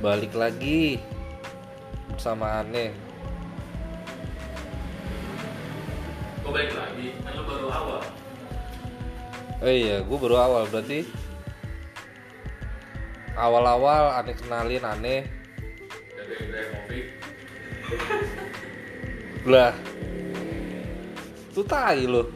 balik lagi sama aneh Kok balik lagi? Kan lo baru awal. oh iya gue baru awal. Berarti awal-awal aneh kenalin aneh lah tuh tai lo